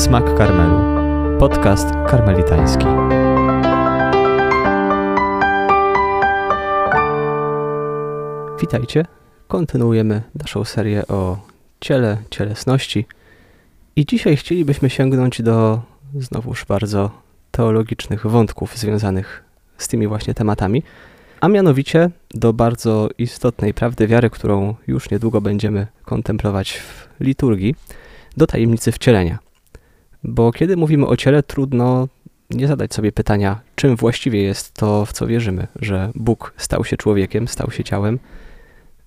Smak Karmelu. Podcast karmelitański. Witajcie. Kontynuujemy naszą serię o ciele, cielesności. I dzisiaj chcielibyśmy sięgnąć do znowuż bardzo teologicznych wątków związanych z tymi właśnie tematami, a mianowicie do bardzo istotnej prawdy wiary, którą już niedługo będziemy kontemplować w liturgii, do tajemnicy wcielenia. Bo kiedy mówimy o ciele, trudno nie zadać sobie pytania, czym właściwie jest to, w co wierzymy, że Bóg stał się człowiekiem, stał się ciałem,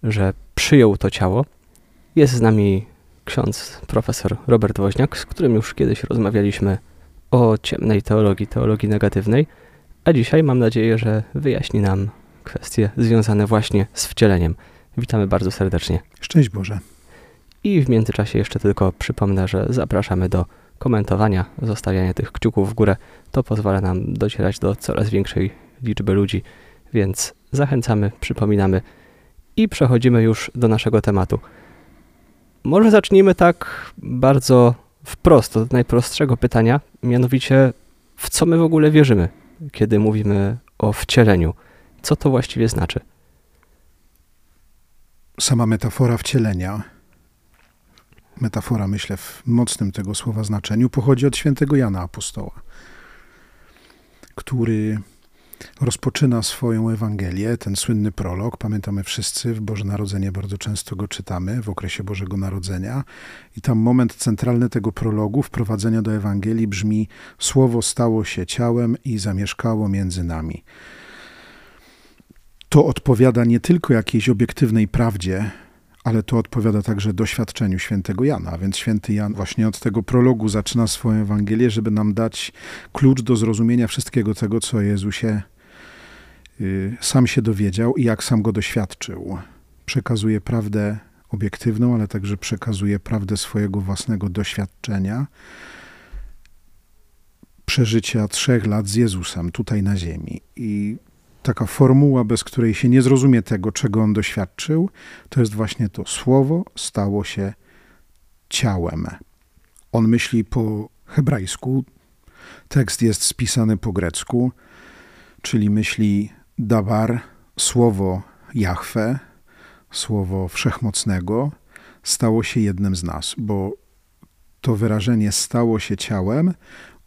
że przyjął to ciało. Jest z nami ksiądz profesor Robert Woźniak, z którym już kiedyś rozmawialiśmy o ciemnej teologii, teologii negatywnej, a dzisiaj mam nadzieję, że wyjaśni nam kwestie związane właśnie z wcieleniem. Witamy bardzo serdecznie. Szczęść Boże. I w międzyczasie jeszcze tylko przypomnę, że zapraszamy do komentowania, zostawiania tych kciuków w górę. To pozwala nam docierać do coraz większej liczby ludzi, więc zachęcamy, przypominamy i przechodzimy już do naszego tematu. Może zacznijmy tak bardzo wprost, od najprostszego pytania, mianowicie w co my w ogóle wierzymy, kiedy mówimy o wcieleniu. Co to właściwie znaczy? Sama metafora wcielenia, metafora myślę w mocnym tego słowa znaczeniu, pochodzi od świętego Jana Apostoła, który rozpoczyna swoją Ewangelię, ten słynny prolog. Pamiętamy wszyscy, w Boże Narodzenie bardzo często go czytamy, w okresie Bożego Narodzenia. I tam moment centralny tego prologu, wprowadzenia do Ewangelii brzmi: Słowo stało się ciałem i zamieszkało między nami. To odpowiada nie tylko jakiejś obiektywnej prawdzie, ale to odpowiada także doświadczeniu świętego Jana. A więc święty Jan właśnie od tego prologu zaczyna swoją Ewangelię, żeby nam dać klucz do zrozumienia wszystkiego tego, co Jezusie y, sam się dowiedział i jak sam go doświadczył. Przekazuje prawdę obiektywną, ale także przekazuje prawdę swojego własnego doświadczenia, przeżycia trzech lat z Jezusem tutaj na ziemi. I taka formuła, bez której się nie zrozumie tego, czego on doświadczył, to jest właśnie to. Słowo stało się ciałem. On myśli po hebrajsku, tekst jest spisany po grecku, czyli myśli dabar, słowo Jahwe, słowo wszechmocnego, stało się jednym z nas, bo to wyrażenie stało się ciałem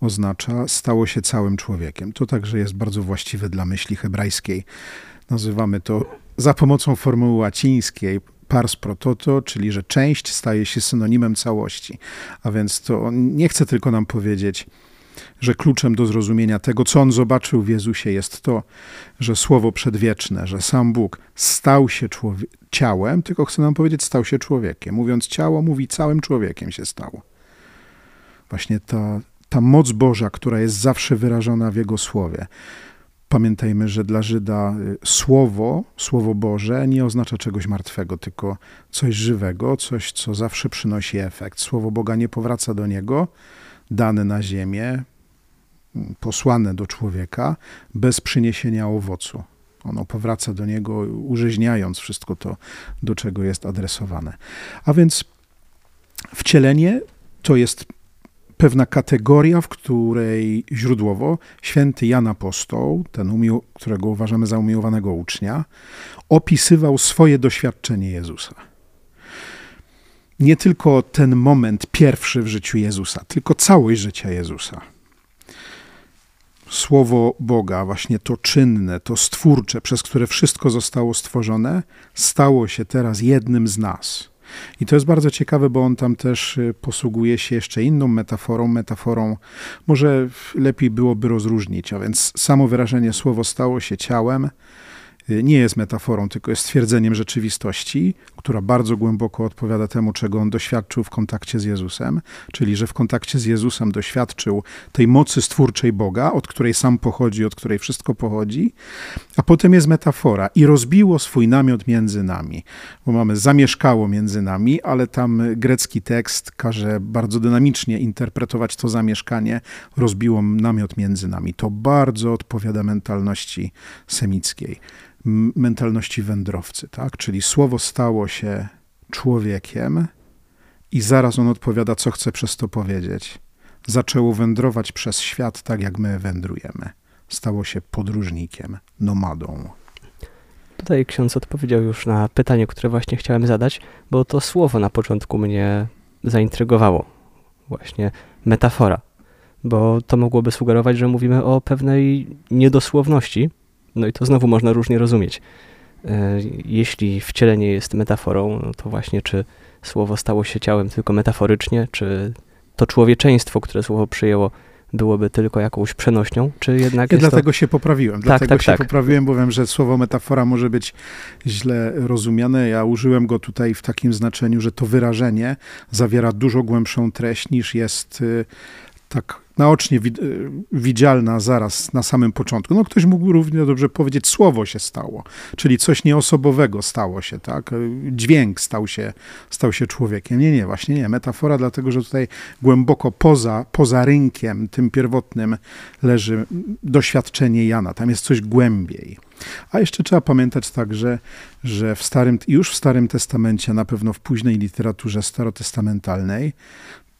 oznacza stało się całym człowiekiem. To także jest bardzo właściwe dla myśli hebrajskiej. Nazywamy to za pomocą formuły łacińskiej pars pro toto, czyli że część staje się synonimem całości. A więc to nie chce tylko nam powiedzieć, że kluczem do zrozumienia tego, co on zobaczył w Jezusie, jest to, że słowo przedwieczne, że sam Bóg stał się ciałem, tylko chce nam powiedzieć, stał się człowiekiem. Mówiąc ciało, mówi całym człowiekiem się stało. Właśnie ta, ta moc Boża, która jest zawsze wyrażona w Jego słowie. Pamiętajmy, że dla Żyda y, słowo, słowo Boże nie oznacza czegoś martwego, tylko coś żywego, coś, co zawsze przynosi efekt. Słowo Boga nie powraca do niego, dane na ziemię, mm, posłane do człowieka, bez przyniesienia owocu. Ono powraca do niego, urzeźniając wszystko to, do czego jest adresowane. A więc wcielenie to jest pewna kategoria, w której źródłowo święty Jan Apostoł, ten którego uważamy za umiłowanego ucznia, opisywał swoje doświadczenie Jezusa. Nie tylko ten moment pierwszy w życiu Jezusa, tylko całość życia Jezusa. Słowo Boga, właśnie to czynne, to stwórcze, przez które wszystko zostało stworzone, stało się teraz jednym z nas i to jest bardzo ciekawe, bo on tam też y, posługuje się jeszcze inną metaforą, metaforą może lepiej byłoby rozróżnić, a więc samo wyrażenie słowo stało się ciałem, Y, nie jest metaforą, tylko jest stwierdzeniem rzeczywistości, która bardzo głęboko odpowiada temu, czego on doświadczył w kontakcie z Jezusem, czyli że w kontakcie z Jezusem doświadczył tej mocy stwórczej Boga, od której sam pochodzi, od której wszystko pochodzi, a potem jest metafora i rozbiło swój namiot między nami, bo mamy zamieszkało między nami, ale tam grecki tekst każe bardzo dynamicznie interpretować to zamieszkanie, rozbiło namiot między nami. To bardzo odpowiada mentalności semickiej mentalności wędrowcy, tak? Czyli słowo stało się człowiekiem i zaraz on odpowiada, co chce przez to powiedzieć. zaczęło wędrować przez świat tak, jak my wędrujemy. Stało się podróżnikiem, nomadą. Tutaj ksiądz odpowiedział już na pytanie, które właśnie chciałem zadać, bo to słowo na początku mnie zaintrygowało. Właśnie metafora, bo to mogłoby sugerować, że mówimy o pewnej niedosłowności, no i to znowu można różnie rozumieć. E, jeśli wcielenie jest metaforą, no to właśnie czy słowo stało się ciałem tylko metaforycznie, czy to człowieczeństwo, które słowo przyjęło, byłoby tylko jakąś przenośnią, czy jednak Ja dlatego to... się poprawiłem. Tak, Dlatego tak, się tak. poprawiłem, bo wiem, że słowo metafora może być źle rozumiane. Ja użyłem go tutaj w takim znaczeniu, że to wyrażenie zawiera dużo głębszą treść niż jest y, tak naocznie wid- y, widzialna zaraz na samym początku. No ktoś mógł równie dobrze powiedzieć, słowo się stało, czyli coś nieosobowego stało się, tak? Y, Dźwięk stał się, stał się człowiekiem. Nie, nie, właśnie nie. Metafora, dlatego że tutaj głęboko poza, poza rynkiem tym pierwotnym leży doświadczenie Jana. Tam jest coś głębiej. A jeszcze trzeba pamiętać także, że w starym, już w Starym Testamencie, na pewno w późnej literaturze starotestamentalnej,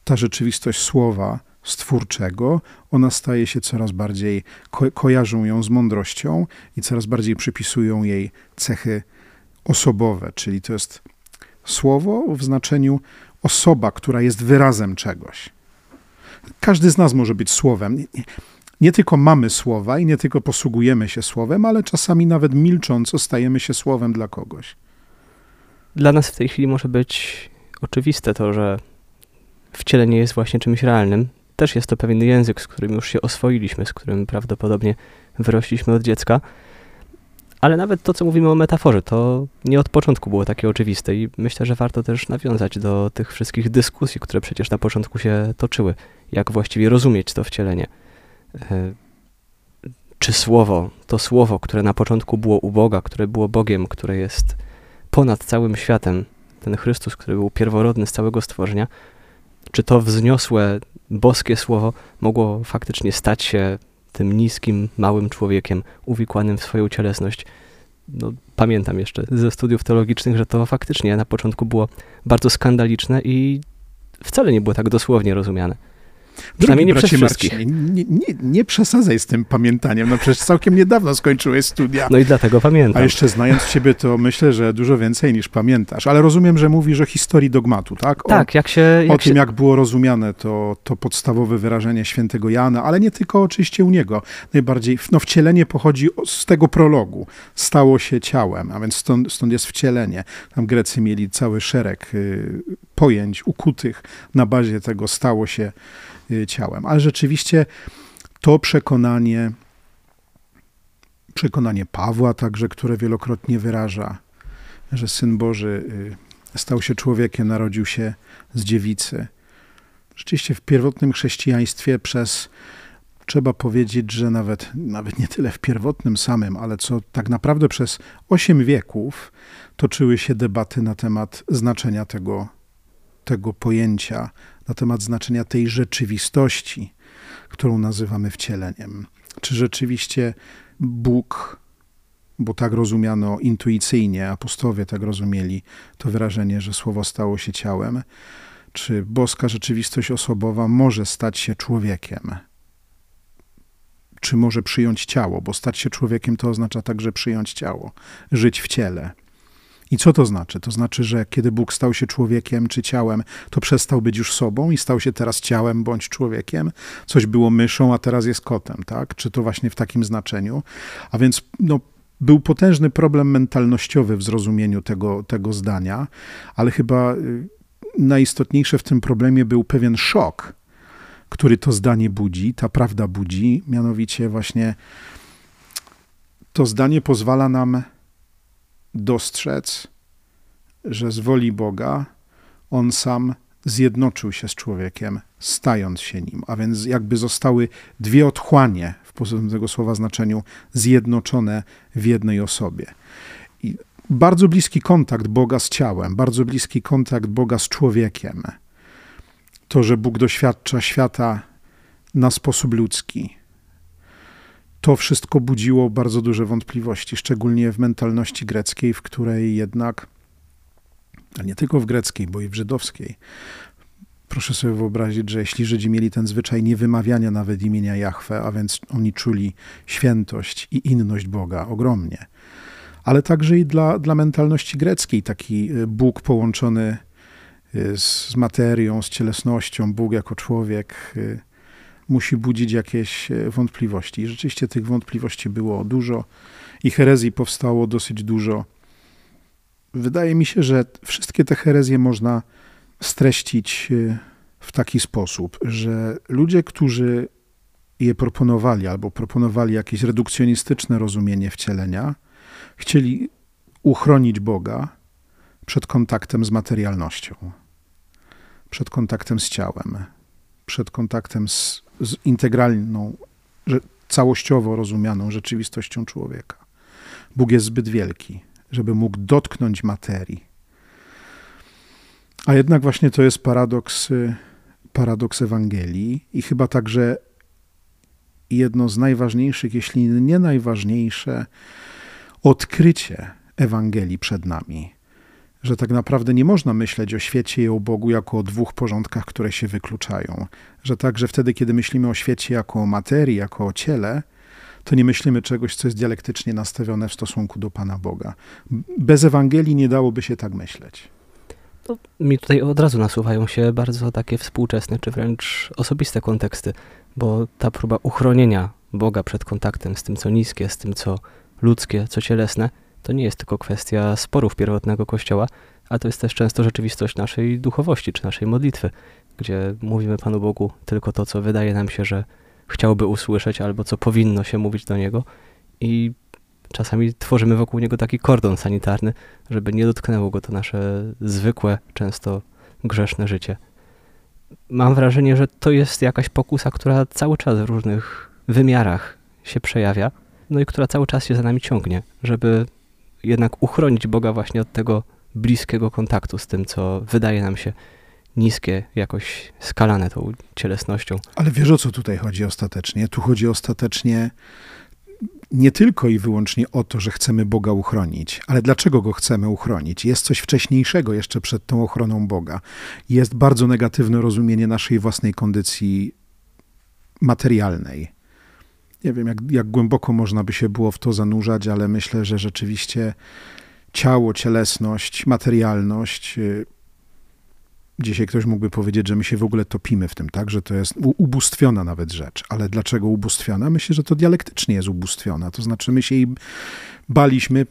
ta rzeczywistość słowa stwórczego, ona staje się coraz bardziej, ko- kojarzą ją z mądrością i coraz bardziej przypisują jej cechy osobowe, czyli to jest słowo w znaczeniu osoba, która jest wyrazem czegoś. Każdy z nas może być słowem. Nie, tylko mamy słowa i nie tylko posługujemy się słowem, ale czasami nawet milcząco stajemy się słowem dla kogoś. Dla nas w tej chwili może być oczywiste to, że wcielenie jest właśnie czymś realnym. Też jest to pewien język, z którym już się oswoiliśmy, z którym prawdopodobnie wyrośliśmy od dziecka. Ale nawet to, co mówimy o metaforze, to nie od początku było takie oczywiste i myślę, że warto też nawiązać do tych wszystkich dyskusji, które przecież na początku się toczyły. Jak właściwie rozumieć to wcielenie? E, Czy słowo, to słowo, które na początku było u Boga, które było Bogiem, które jest ponad całym światem, ten Chrystus, który był pierworodny z całego stworzenia, czy to wzniosłe, boskie słowo mogło faktycznie stać się tym niskim, małym człowiekiem, uwikłanym w swoją cielesność? No, pamiętam jeszcze ze studiów teologicznych, że to faktycznie na początku było bardzo skandaliczne i wcale nie było tak dosłownie rozumiane. Przynajmniej nie przez bracie. Marcinie, nie, nie, nie przesadzaj z tym pamiętaniem. No przecież całkiem niedawno skończyłeś studia. No i dlatego A pamiętam. jeszcze znając ciebie, to myślę, że dużo więcej niż pamiętasz. Ale rozumiem, że mówisz o historii dogmatu, tak? O, Tak, jak się... o Jak się tym, jak było rozumiane to, to podstawowe wyrażenie świętego Jana, ale nie tylko oczywiście u niego. Najbardziej, no wcielenie pochodzi o- z tego prologu. Stało się ciałem, a więc stąd, stąd jest wcielenie. Tam Grecy mieli cały szereg y, pojęć ukutych na bazie tego stało się y, ciałem. Ale rzeczywiście to przekonanie, przekonanie Pawła także, które wielokrotnie wyraża, że Syn Boży y, stał się człowiekiem, narodził się z dziewicy. Rzeczywiście w pierwotnym chrześcijaństwie przez, trzeba powiedzieć, że nawet, nawet nie tyle w pierwotnym samym, ale co tak naprawdę przez osiem wieków toczyły się debaty na temat znaczenia tego, tego pojęcia, na temat znaczenia tej rzeczywistości, którą nazywamy wcieleniem. Czy rzeczywiście Bóg, bo tak rozumiano intuicyjnie, apostowie tak rozumieli to wyrażenie, że słowo stało się ciałem, czy boska rzeczywistość osobowa może stać się człowiekiem? Czy może przyjąć ciało? Bo stać się człowiekiem to oznacza także przyjąć ciało, żyć w ciele. I co to znaczy? To znaczy, że kiedy Bóg stał się człowiekiem czy ciałem, to przestał być już sobą i stał się teraz ciałem bądź człowiekiem. Coś było myszą, a teraz jest kotem, tak? Czy to właśnie w takim znaczeniu? A więc no, był potężny problem mentalnościowy w zrozumieniu tego, tego zdania, ale chyba y, najistotniejsze w tym problemie był pewien szok, który to zdanie budzi, ta prawda budzi, mianowicie właśnie to zdanie pozwala nam dostrzec, że z woli Boga on sam zjednoczył się z człowiekiem, stając się nim, a więc jakby zostały dwie otchłanie w pozytywnym tego słowa znaczeniu zjednoczone w jednej osobie. I bardzo bliski kontakt Boga z ciałem, bardzo bliski kontakt Boga z człowiekiem. To, że Bóg doświadcza świata na sposób ludzki, to wszystko budziło bardzo duże wątpliwości, szczególnie w mentalności greckiej, w której jednak, a nie tylko w greckiej, bo i w żydowskiej, proszę sobie wyobrazić, że jeśli Żydzi mieli ten zwyczaj niewymawiania nawet imienia Jahwe, a więc oni czuli świętość i inność Boga ogromnie, ale także i dla, dla mentalności greckiej taki y, Bóg połączony y, z materią, z cielesnością, Bóg jako człowiek y, musi budzić jakieś wątpliwości. I rzeczywiście tych wątpliwości było dużo i herezji powstało dosyć dużo. Wydaje mi się, że wszystkie te herezje można streścić w taki sposób, że ludzie, którzy je proponowali albo proponowali jakieś redukcjonistyczne rozumienie wcielenia, chcieli uchronić Boga przed kontaktem z materialnością, przed kontaktem z ciałem, przed kontaktem z, z integralną, całościowo rozumianą rzeczywistością człowieka. Bóg jest zbyt wielki, żeby mógł dotknąć materii. A jednak właśnie to jest paradoks, paradoks Ewangelii i chyba także jedno z najważniejszych, jeśli nie najważniejsze, odkrycie Ewangelii przed nami. Że tak naprawdę nie można myśleć o świecie i o Bogu jako o dwóch porządkach, które się wykluczają. Że także wtedy, kiedy myślimy o świecie jako o materii, jako o ciele, to nie myślimy czegoś, co jest dialektycznie nastawione w stosunku do Pana Boga. Bez Ewangelii nie dałoby się tak myśleć. To mi tutaj od razu nasuwają się bardzo takie współczesne, czy wręcz osobiste konteksty, bo ta próba uchronienia Boga przed kontaktem z tym, co niskie, z tym, co ludzkie, co cielesne, to nie jest tylko kwestia sporów pierwotnego Kościoła, ale to jest też często rzeczywistość naszej duchowości czy naszej modlitwy, gdzie mówimy Panu Bogu tylko to, co wydaje nam się, że chciałby usłyszeć, albo co powinno się mówić do Niego i czasami tworzymy wokół Niego taki kordon sanitarny, żeby nie dotknęło Go to nasze zwykłe, często grzeszne życie. Mam wrażenie, że to jest jakaś pokusa, która cały czas w różnych wymiarach się przejawia, no i która cały czas się za nami ciągnie, żeby jednak uchronić Boga właśnie od tego bliskiego kontaktu z tym, co wydaje nam się niskie, jakoś skalane tą cielesnością. Ale wiesz o co tutaj chodzi ostatecznie? Tu chodzi ostatecznie nie tylko i wyłącznie o to, że chcemy Boga uchronić, ale dlaczego go chcemy uchronić? Jest coś wcześniejszego jeszcze przed tą ochroną Boga. Jest bardzo negatywne rozumienie naszej własnej kondycji materialnej nie wiem, jak, jak głęboko można by się było w to zanurzać, ale myślę, że rzeczywiście ciało, cielesność, materialność. Y, dzisiaj ktoś mógłby powiedzieć, że my się w ogóle topimy w tym, tak? Że to jest ubóstwiona nawet rzecz. Ale dlaczego ubóstwiona? Myślę, że to dialektycznie jest ubóstwiona. To znaczy, my się jej baliśmy.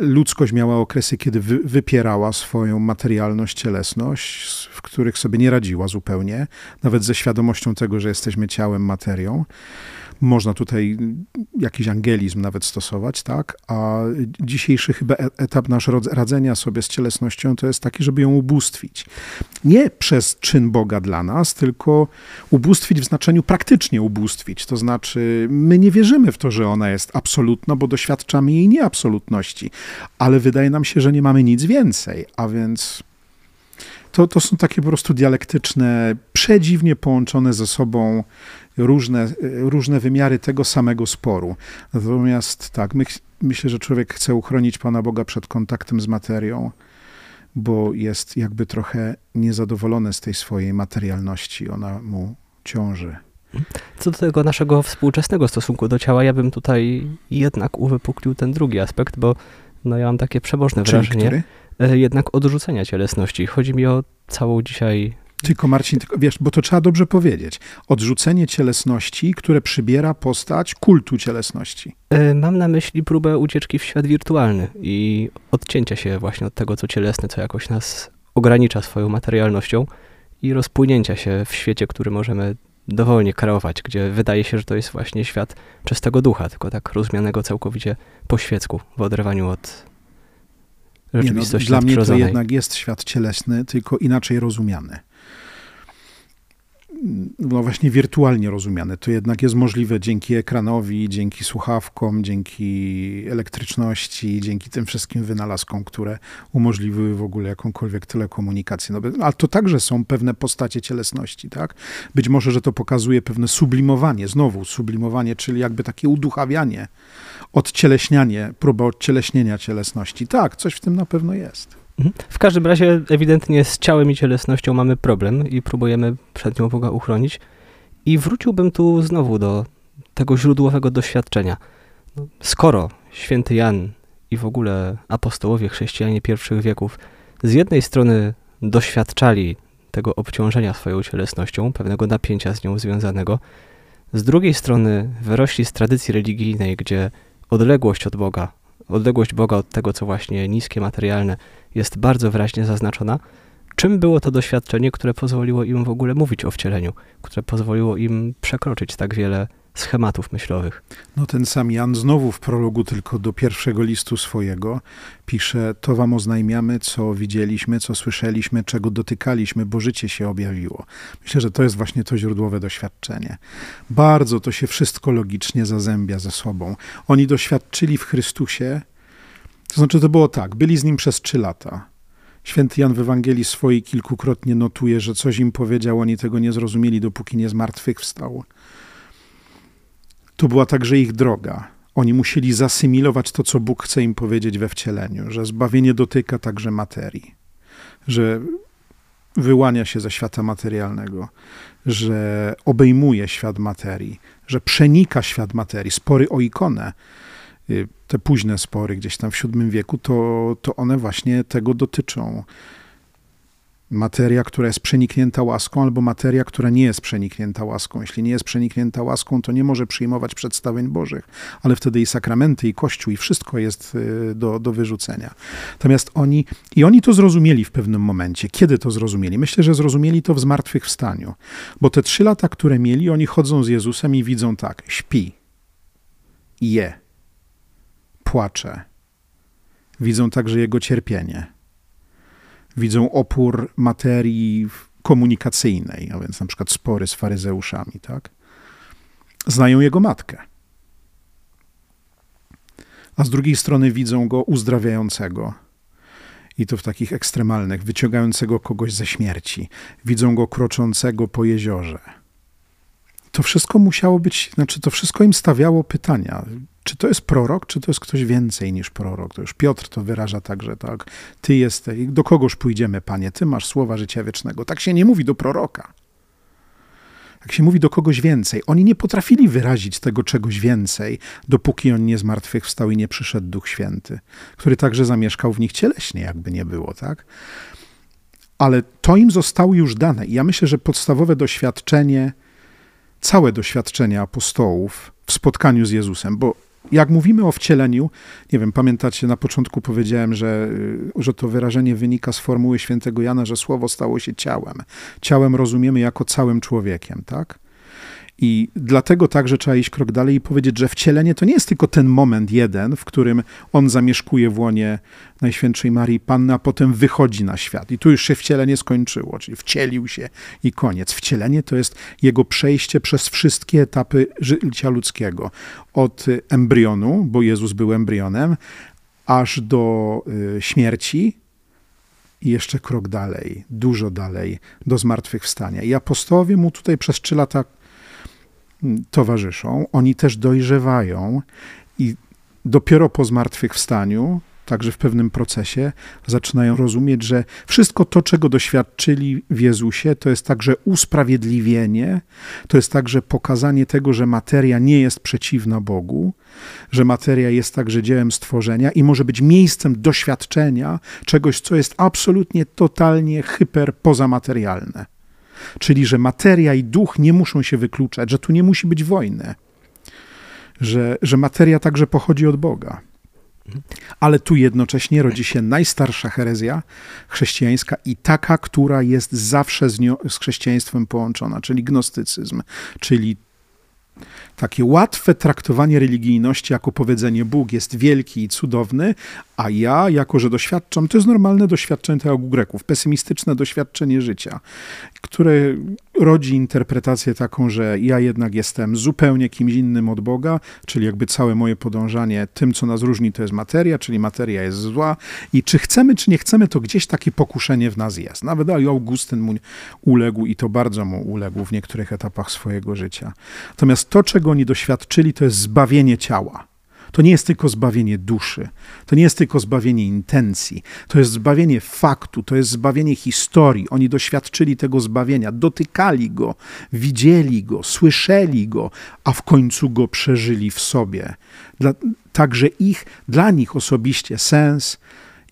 Ludzkość miała okresy, kiedy wy, wypierała swoją materialność, cielesność, w których sobie nie radziła zupełnie, nawet ze świadomością tego, że jesteśmy ciałem, materią. Można tutaj jakiś angelizm nawet stosować, tak? A dzisiejszy chyba e, etap nasz radzenia sobie z cielesnością to jest taki, żeby ją ubóstwić. Nie przez czyn Boga dla nas, tylko ubóstwić w znaczeniu praktycznie ubóstwić. To znaczy, my nie wierzymy w to, że ona jest absolutna, bo doświadczamy jej nieabsolutności, ale wydaje nam się, że nie mamy nic więcej, a więc to, to są takie po prostu dialektyczne, przedziwnie połączone ze sobą różne, różne wymiary tego samego sporu. Natomiast tak, my, myślę, że człowiek chce uchronić Pana Boga przed kontaktem z materią, bo jest jakby trochę niezadowolony z tej swojej materialności. Ona mu ciąży. Co do tego naszego współczesnego stosunku do ciała, ja bym tutaj jednak uwypuklił ten drugi aspekt, bo no ja mam takie przebożne Czyli wrażenie który? E, jednak odrzucenia cielesności. Chodzi mi o całą dzisiaj tylko Marcin, tylko, wiesz, bo to trzeba dobrze powiedzieć. Odrzucenie cielesności, które przybiera postać kultu cielesności. E, mam na myśli próbę ucieczki w świat wirtualny i odcięcia się właśnie od tego, co cielesne, co jakoś nas ogranicza swoją materialnością i rozpłynięcia się w świecie, który możemy dowolnie kreować, gdzie wydaje się, że to jest właśnie świat czystego ducha, tylko tak rozumianego całkowicie po świecku, w oderwaniu od rzeczywistości Nie, no, Dla mnie to jednak jest świat cielesny, tylko inaczej rozumiany no właśnie wirtualnie rozumiane. To jednak jest możliwe dzięki ekranowi, dzięki słuchawkom, dzięki elektryczności, dzięki tym wszystkim wynalazkom, które umożliwiły w ogóle jakąkolwiek telekomunikację. No, a to także są pewne postacie cielesności, tak? Być może, że to pokazuje pewne sublimowanie, znowu sublimowanie, czyli jakby takie uduchawianie, odcieleśnianie, próba odcieleśnienia cielesności. Tak, coś w tym na pewno jest. Mhm. W każdym razie ewidentnie z ciałem i cielesnością mamy problem i próbujemy przed nią Boga uchronić. I wróciłbym tu znowu do tego źródłowego doświadczenia. No, skoro święty Jan i w ogóle apostołowie chrześcijanie pierwszych wieków z jednej strony doświadczali tego obciążenia swoją cielesnością, pewnego napięcia z nią związanego, z drugiej strony wyrośli z tradycji religijnej, gdzie odległość od Boga, odległość Boga od tego, co właśnie niskie, materialne, jest bardzo wyraźnie zaznaczona. Czym było to doświadczenie, które pozwoliło im w ogóle mówić o wcieleniu, które pozwoliło im przekroczyć tak wiele schematów myślowych. No ten sam Jan znowu w prologu tylko do pierwszego listu swojego pisze, to wam oznajmiamy, co widzieliśmy, co słyszeliśmy, czego dotykaliśmy, bo życie się objawiło. Myślę, że to jest właśnie to źródłowe doświadczenie. Bardzo to się wszystko logicznie zazębia ze sobą. Oni doświadczyli w Chrystusie, to znaczy to było tak, byli z Nim przez trzy lata. Święty Jan w Ewangelii swojej kilkukrotnie notuje, że coś im powiedział, oni tego nie zrozumieli, dopóki nie zmartwychwstał. To była także ich droga. Oni musieli zasymilować to, co Bóg chce im powiedzieć we wcieleniu, że zbawienie dotyka także materii, że wyłania się ze świata materialnego, że obejmuje świat materii, że przenika świat materii. Spory o ikonę, y, te późne spory gdzieś tam w VII wieku, to, to one właśnie tego dotyczą materia, która jest przeniknięta łaską, albo materia, która nie jest przeniknięta łaską. Jeśli nie jest przeniknięta łaską, to nie może przyjmować przedstawień Bożych, ale wtedy i sakramenty, i Kościół, i wszystko jest y, do, do wyrzucenia. Natomiast oni, i oni to zrozumieli w pewnym momencie. Kiedy to zrozumieli? Myślę, że zrozumieli to w zmartwychwstaniu, bo te trzy lata, które mieli, oni chodzą z Jezusem i widzą tak, śpi, je, płacze. Widzą także Jego cierpienie widzą opór materii komunikacyjnej, a więc na przykład spory z faryzeuszami, tak? Znają jego matkę. A z drugiej strony widzą go uzdrawiającego, i to w takich ekstremalnych, wyciągającego kogoś ze śmierci. Widzą go kroczącego po jeziorze. To wszystko musiało być, znaczy to wszystko im stawiało pytania. Czy to jest prorok, czy to jest ktoś więcej niż prorok? To już Piotr to wyraża także, tak? Ty jesteś, do kogoż pójdziemy, panie? Ty masz słowa życia wiecznego. Tak się nie mówi do proroka. Jak się mówi do kogoś więcej, oni nie potrafili wyrazić tego czegoś więcej, dopóki on nie zmartwychwstał i nie przyszedł Duch Święty, który także zamieszkał w nich cieleśnie, jakby nie było, tak? Ale to im zostało już dane. I ja myślę, że podstawowe doświadczenie, całe doświadczenie apostołów w spotkaniu z Jezusem, bo jak mówimy o wcieleniu, nie wiem, pamiętacie, na początku powiedziałem, że, y, że to wyrażenie wynika z formuły świętego Jana, że słowo stało się ciałem. Ciałem rozumiemy jako całym człowiekiem, tak? I dlatego także trzeba iść krok dalej i powiedzieć, że wcielenie to nie jest tylko ten moment jeden, w którym on zamieszkuje w łonie Najświętszej Marii Panny, a potem wychodzi na świat. I tu już się wcielenie skończyło, czyli wcielił się i koniec. Wcielenie to jest jego przejście przez wszystkie etapy życia ludzkiego. Od embrionu, bo Jezus był embrionem, aż do y, śmierci, i jeszcze krok dalej, dużo dalej, do zmartwychwstania. I apostołowie mu tutaj przez trzy lata towarzyszą, oni też dojrzewają i dopiero po zmartwychwstaniu, także w pewnym procesie, zaczynają rozumieć, że wszystko to, czego doświadczyli w Jezusie, to jest także usprawiedliwienie, to jest także pokazanie tego, że materia nie jest przeciwna Bogu, że materia jest także dziełem stworzenia i może być miejscem doświadczenia czegoś, co jest absolutnie, totalnie hyper pozamaterialne. Czyli, że materia i duch nie muszą się wykluczać, że tu nie musi być wojny, że, że materia także pochodzi od Boga. Ale tu jednocześnie rodzi się najstarsza herezja chrześcijańska i taka, która jest zawsze z, nią, z chrześcijaństwem połączona, czyli gnostycyzm, czyli takie łatwe traktowanie religijności jako powiedzenie Bóg jest wielki i cudowny, a ja, jako że doświadczam, to jest normalne doświadczenie tego u Greków, pesymistyczne doświadczenie życia, które rodzi interpretację taką, że ja jednak jestem zupełnie kimś innym od Boga, czyli jakby całe moje podążanie tym, co nas różni, to jest materia, czyli materia jest zła i czy chcemy, czy nie chcemy, to gdzieś takie pokuszenie w nas jest. Nawet Augustyn mu uległ i to bardzo mu uległ w niektórych etapach swojego życia. Natomiast to, czego oni doświadczyli, to jest zbawienie ciała. To nie jest tylko zbawienie duszy, to nie jest tylko zbawienie intencji, to jest zbawienie faktu, to jest zbawienie historii. Oni doświadczyli tego zbawienia, dotykali go, widzieli go, słyszeli go, a w końcu go przeżyli w sobie. Dla, także ich, dla nich osobiście sens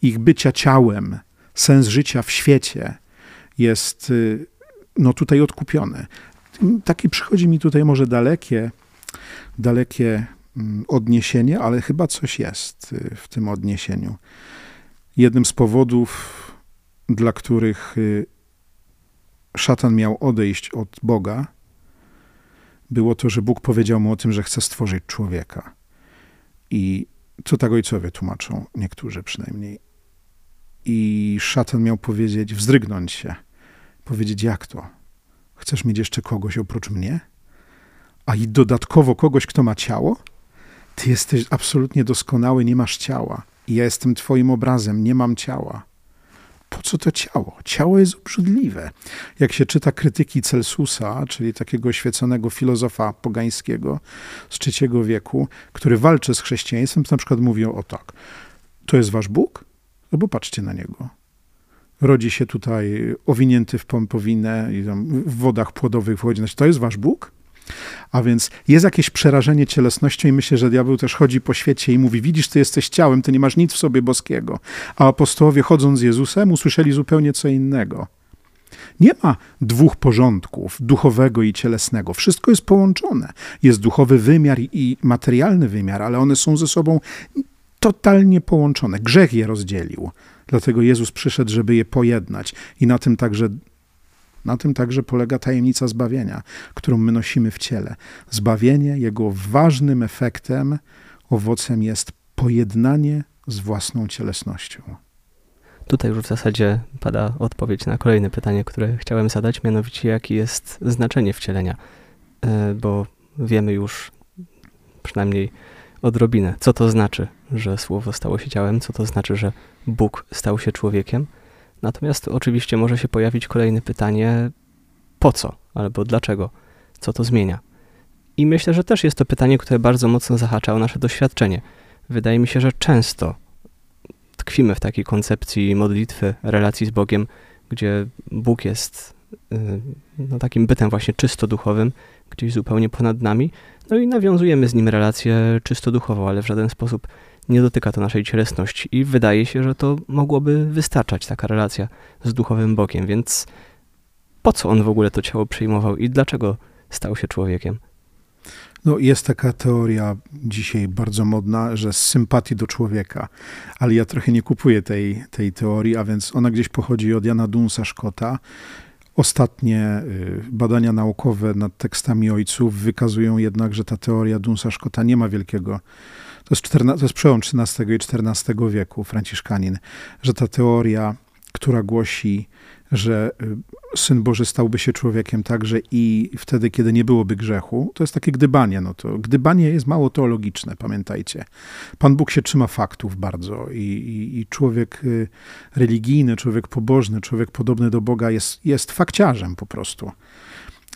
ich bycia ciałem, sens życia w świecie jest y, no, tutaj odkupiony. Takie przychodzi mi tutaj może dalekie, dalekie odniesienie, ale chyba coś jest y, w tym odniesieniu. Jednym z powodów, dla których y, szatan miał odejść od Boga, było to, że Bóg powiedział mu o tym, że chce stworzyć człowieka. I co tak ojcowie tłumaczą, niektórzy przynajmniej. I szatan miał powiedzieć, wzdrygnąć się, powiedzieć: Jak to? Chcesz mieć jeszcze kogoś oprócz mnie? A i dodatkowo kogoś, kto ma ciało? Ty jesteś absolutnie doskonały, nie masz ciała. I ja jestem Twoim obrazem, nie mam ciała. Po co to ciało? Ciało jest obrzydliwe. Jak się czyta krytyki Celsusa, czyli takiego świeconego filozofa pogańskiego z III wieku, który walczy z chrześcijaństwem, to na przykład mówią o tak. To jest wasz Bóg? No bo patrzcie na niego. Rodzi się tutaj owinięty w pompowinę i w wodach płodowych wchodzi. Znaczy, to jest wasz Bóg? A więc jest jakieś przerażenie cielesnością i myślę, że diabeł też chodzi po świecie i mówi, widzisz, ty jesteś ciałem, ty nie masz nic w sobie boskiego. A apostołowie chodząc z Jezusem usłyszeli zupełnie co innego. Nie ma dwóch porządków, duchowego i cielesnego. Wszystko jest połączone. Jest duchowy wymiar i materialny wymiar, ale one są ze sobą totalnie połączone. Grzech je rozdzielił. Dlatego Jezus przyszedł, żeby je pojednać. I na tym także na tym także polega tajemnica zbawienia, którą my nosimy w ciele. Zbawienie, jego ważnym efektem, owocem jest pojednanie z własną cielesnością. Tutaj już w zasadzie pada odpowiedź na kolejne pytanie, które chciałem zadać, mianowicie jakie jest znaczenie wcielenia, e, bo wiemy już przynajmniej odrobinę, co to znaczy, że Słowo stało się ciałem, co to znaczy, że Bóg stał się człowiekiem. Natomiast oczywiście może się pojawić kolejne pytanie, po co albo dlaczego, co to zmienia. I myślę, że też jest to pytanie, które bardzo mocno zahacza o nasze doświadczenie. Wydaje mi się, że często tkwimy w takiej koncepcji modlitwy, relacji z Bogiem, gdzie Bóg jest y, no, takim bytem właśnie czysto duchowym, gdzieś zupełnie ponad nami, no i nawiązujemy z nim relację czysto duchową, ale w żaden sposób nie dotyka to naszej cielesności i wydaje się, że to mogłoby wystarczać, taka relacja z duchowym Bogiem, więc po co on w ogóle to ciało przyjmował i dlaczego stał się człowiekiem? No, jest taka teoria dzisiaj bardzo modna, że z sympatii do człowieka, ale ja trochę nie kupuję tej, tej teorii, a więc ona gdzieś pochodzi od Jana Dunsa Szkota. Ostatnie y, badania naukowe nad tekstami ojców wykazują jednak, że ta teoria Dunsa Szkota nie ma wielkiego to jest, 14, to jest przełom XIII i XIV wieku, franciszkanin, że ta teoria, która głosi, że y, Syn Boży stałby się człowiekiem także i wtedy, kiedy nie byłoby grzechu, to jest takie gdybanie. No to gdybanie jest mało teologiczne, pamiętajcie. Pan Bóg się trzyma faktów bardzo i, i, i człowiek y, religijny, człowiek pobożny, człowiek podobny do Boga jest, jest fakciarzem po prostu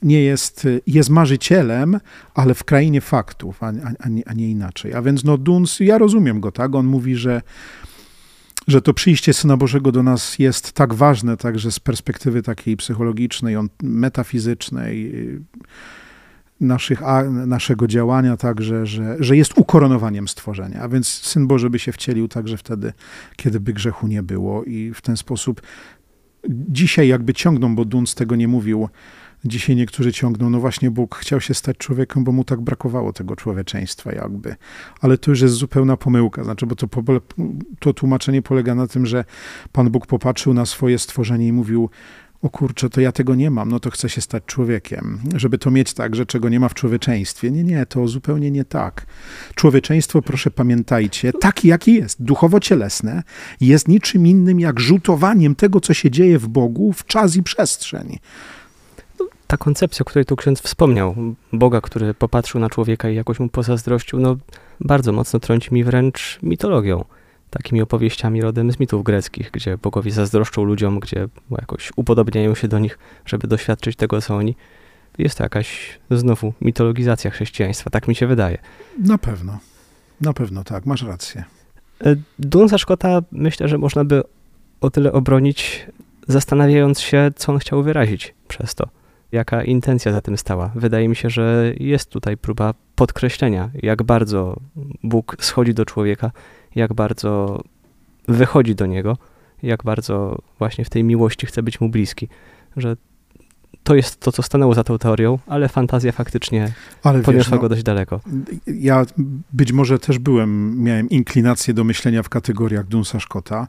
nie jest, jest marzycielem, ale w krainie faktów, a, a, a nie inaczej. A więc no Duns, ja rozumiem go, tak? On mówi, że, że to przyjście Syna Bożego do nas jest tak ważne, także z perspektywy takiej psychologicznej, metafizycznej, naszych, a, naszego działania także, że, że jest ukoronowaniem stworzenia. A więc Syn Boży by się wcielił także wtedy, kiedy by grzechu nie było i w ten sposób dzisiaj jakby ciągną, bo Duns tego nie mówił, Dzisiaj niektórzy ciągną, no właśnie Bóg chciał się stać człowiekiem, bo mu tak brakowało tego człowieczeństwa jakby. Ale to już jest zupełna pomyłka, znaczy, bo to, to tłumaczenie polega na tym, że Pan Bóg popatrzył na swoje stworzenie i mówił, o kurczę, to ja tego nie mam, no to chcę się stać człowiekiem. Żeby to mieć tak, że czego nie ma w człowieczeństwie. Nie, nie, to zupełnie nie tak. Człowieczeństwo, proszę pamiętajcie, taki jaki jest, duchowo-cielesne, jest niczym innym jak rzutowaniem tego, co się dzieje w Bogu w czas i przestrzeń ta koncepcja, o której tu ksiądz wspomniał, Boga, który popatrzył na człowieka i jakoś mu pozazdrościł, no bardzo mocno trąci mi wręcz mitologią. Takimi opowieściami rodem z mitów greckich, gdzie bogowie zazdroszczą ludziom, gdzie jakoś upodobniają się do nich, żeby doświadczyć tego, co oni. Jest to jakaś znowu mitologizacja chrześcijaństwa, tak mi się wydaje. Na pewno. Na pewno tak, masz rację. E, Dunsa Scotta myślę, że można by o tyle obronić, zastanawiając się, co on chciał wyrazić przez to. Jaka intencja za tym stała. Wydaje mi się, że jest tutaj próba podkreślenia, jak bardzo Bóg schodzi do człowieka, jak bardzo wychodzi do niego, jak bardzo właśnie w tej miłości chce być mu bliski. Że to jest to, co stanęło za tą teorią, ale fantazja faktycznie ale poniosła wiesz, no, go dość daleko. Ja być może też byłem, miałem inklinację do myślenia w kategoriach Dunsa Scotta,